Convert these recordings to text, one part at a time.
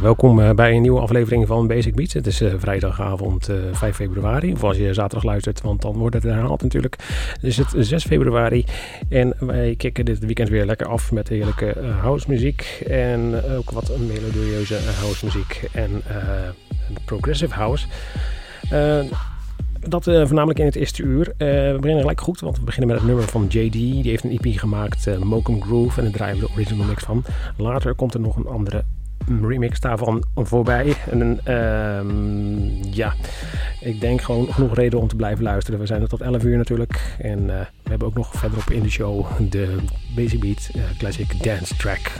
Welkom eh, bij een nieuwe aflevering van Basic Beats. Het is uh, vrijdagavond uh, eh, 5 februari. Of als je zaterdag luistert, want dan wordt het herhaald natuurlijk. Is het 6 februari. En wij kicken dit weekend weer lekker af met heerlijke house muziek. En ook wat melodieuze house muziek. En progressive house. Dat uh, voornamelijk in het eerste uur. Uh, we beginnen gelijk goed, want we beginnen met het nummer van JD. Die heeft een EP gemaakt, uh, Mokum Groove. En daar draaien de original mix van. Later komt er nog een andere remix daarvan voorbij. En uh, ja, ik denk gewoon genoeg reden om te blijven luisteren. We zijn er tot 11 uur natuurlijk. En uh, we hebben ook nog verderop in de show de Basic Beat uh, Classic Dance Track.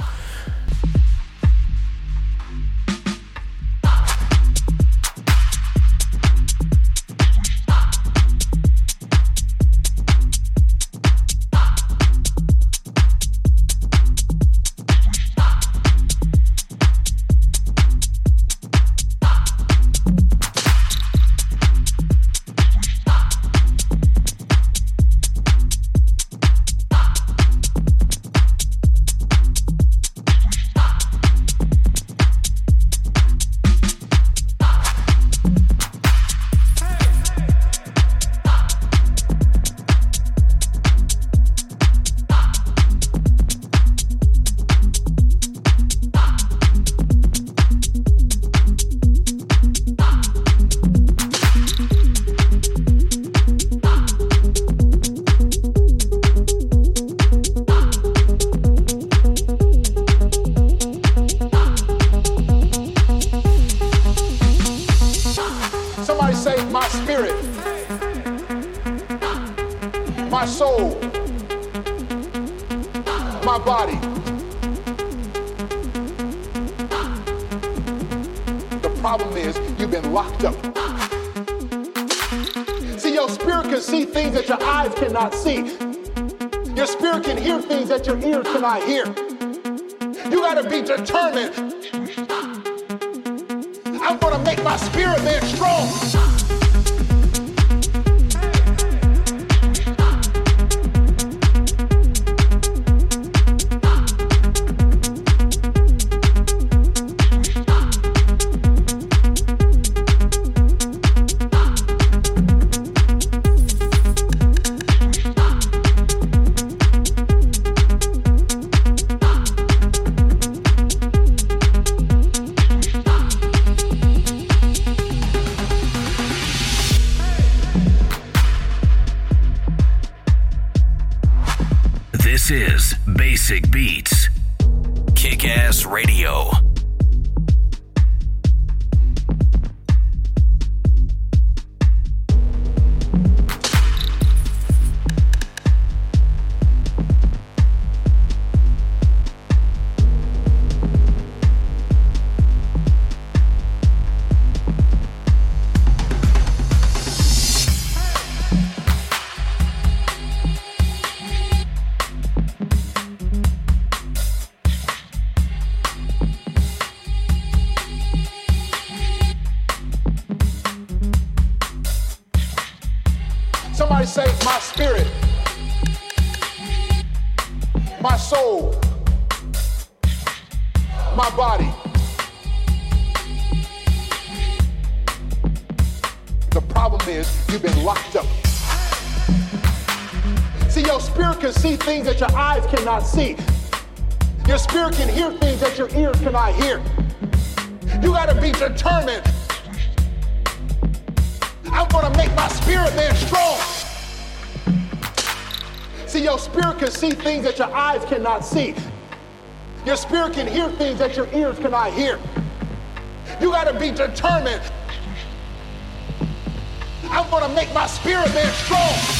beats. Kick Ass Radio. Things that your ears cannot hear. You got to be determined. I'm going to make my spirit man strong.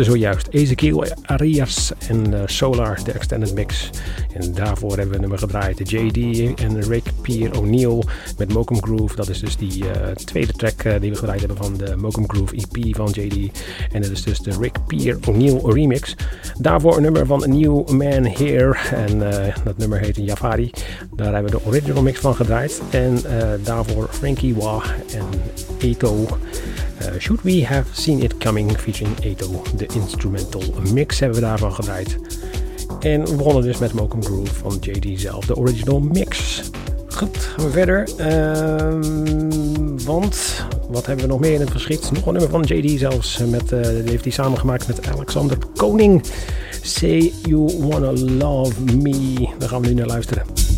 Zojuist Ezekiel Arias en uh, Solar, de extended mix. En daarvoor hebben we nummer gedraaid. JD en Rick Pierre O'Neill met Mokum Groove. Dat is dus die uh, tweede track uh, die we gedraaid hebben van de Mokum Groove EP van JD. En dat is dus de Rick Pierre O'Neill remix. Daarvoor een nummer van A New Man Here. En dat nummer heet Jafari. Daar hebben we de original mix van gedraaid. En daarvoor Frankie Wah en Eto. Uh, Should We Have Seen It Coming featuring Eto. De instrumental mix hebben we daarvan gedraaid. En we begonnen dus met Mokum Groove van JD zelf, de original mix. Goed, gaan we verder. Uh, want, wat hebben we nog meer in het verschiet? Nog een nummer van JD zelfs. Met, uh, die heeft hij samengemaakt met Alexander Koning. Say You Wanna Love Me. Daar gaan we nu naar luisteren.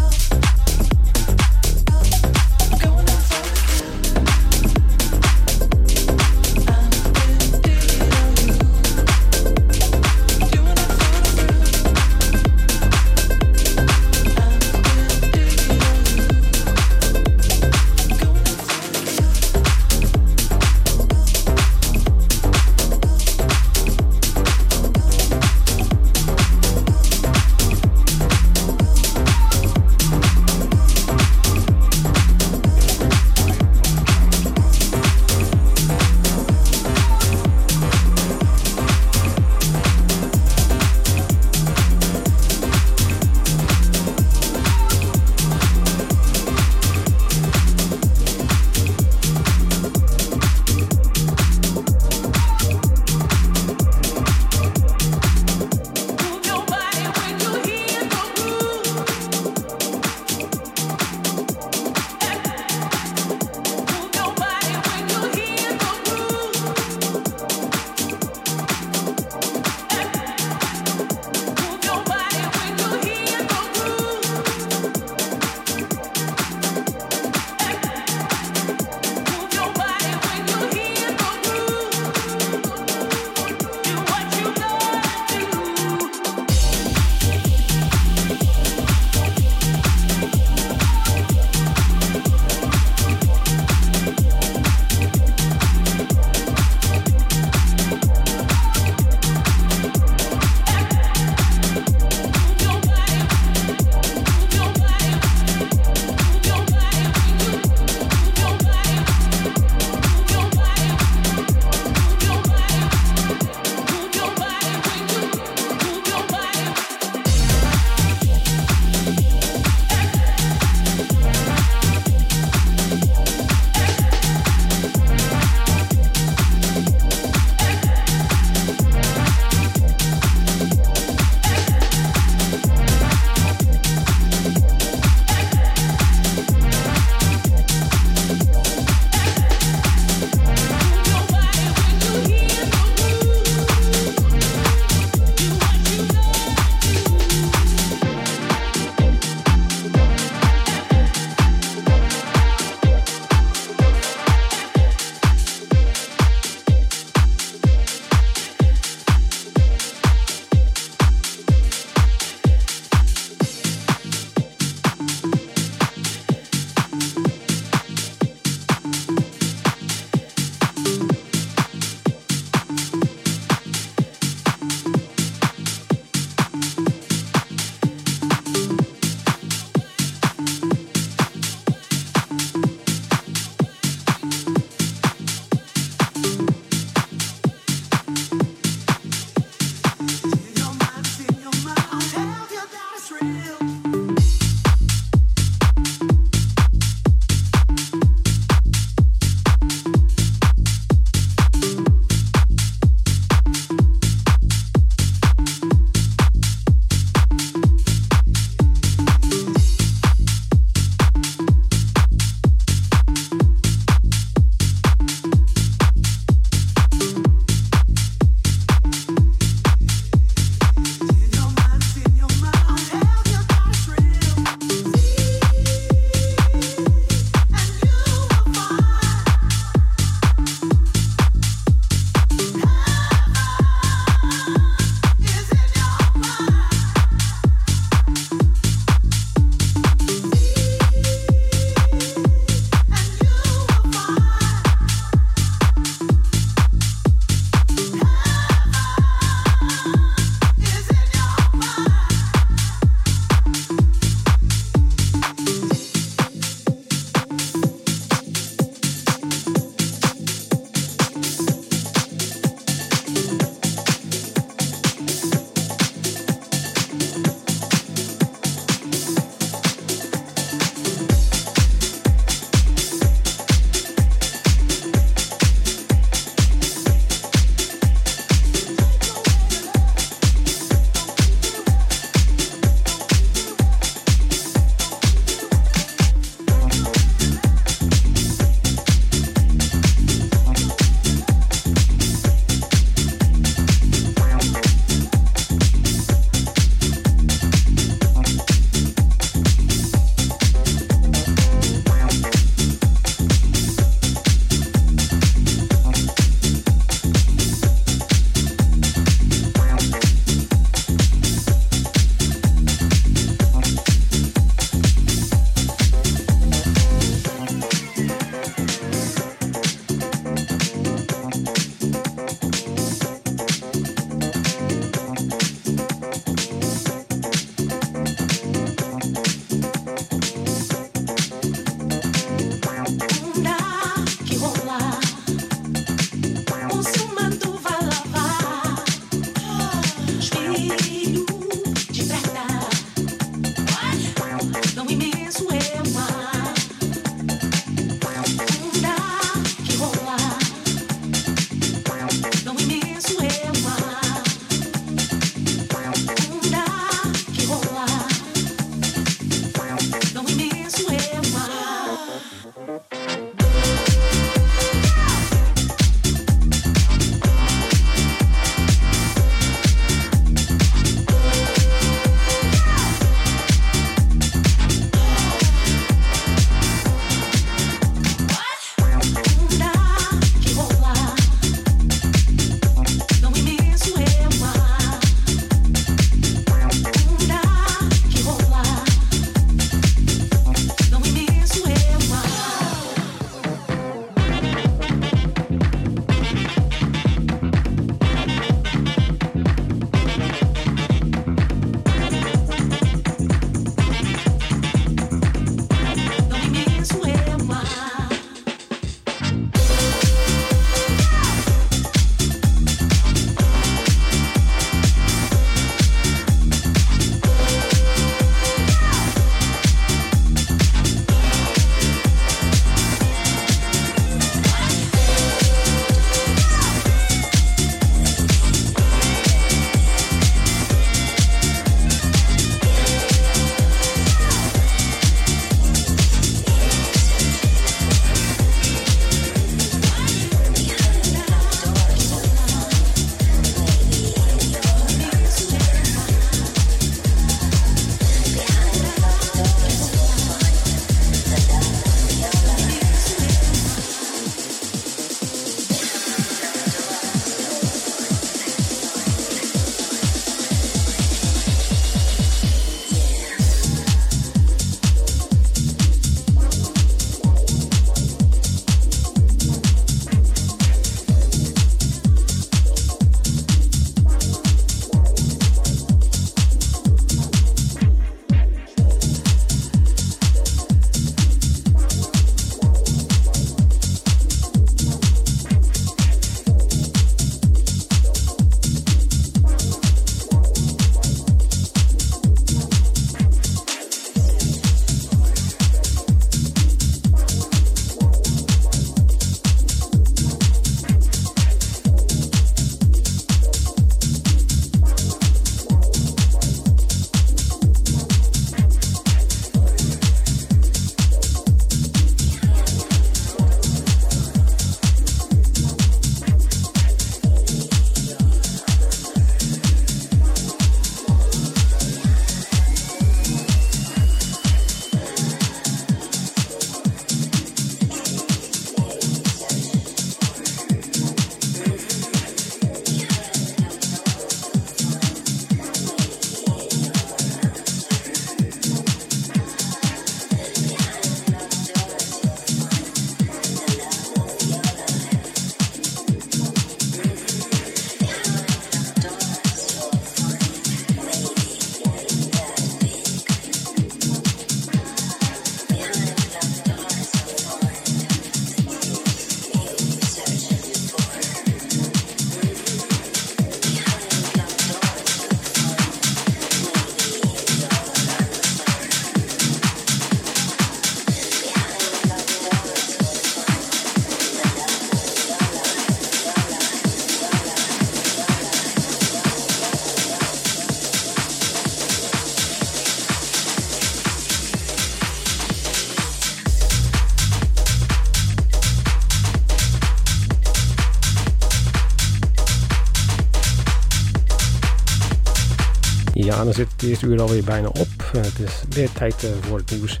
Dan zit het eerste uur alweer bijna op. Eh, het is weer tijd eh, voor het nieuws.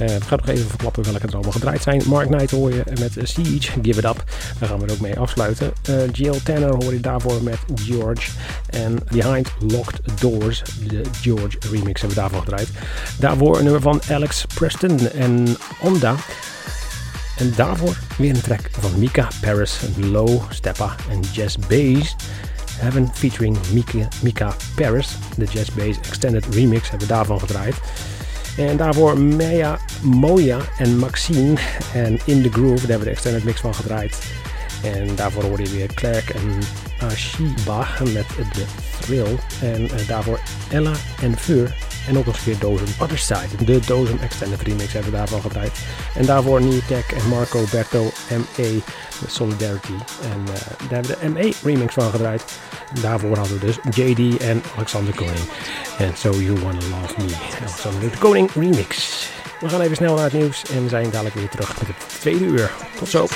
Uh, we gaan nog even verklappen welke er allemaal gedraaid zijn. Mark Knight hoor je met Siege, Give It Up. Daar gaan we er ook mee afsluiten. Uh, Jill Tanner hoor je daarvoor met George. En Behind Locked Doors, de George remix hebben we daarvan gedraaid. Daarvoor een nummer van Alex Preston en Onda. En daarvoor weer een track van Mika Paris, Low, Steppa en Jazz Bass. Heaven featuring Mika, Mika Paris. De Jazz Bass Extended Remix hebben we daarvan gedraaid. En daarvoor Maya Moya en Maxine. En In The Groove, daar hebben we de extended mix van gedraaid. En daarvoor hoorde je weer Clark en Ashiba met de Thrill. En uh, daarvoor Ella en Fur. En ook nog eens weer Dozem Other Side. De Dozem Extended Remix hebben we daarvan gedraaid. En daarvoor Tech en Marco Berto M.A. Solidarity. En uh, daar hebben we de MA remix van gedraaid. En daarvoor hadden we dus JD en Alexander Koning. En So You Wanna Love Me. Alexander de Koning remix. We gaan even snel naar het nieuws en we zijn dadelijk weer terug met het tweede uur. Tot zo.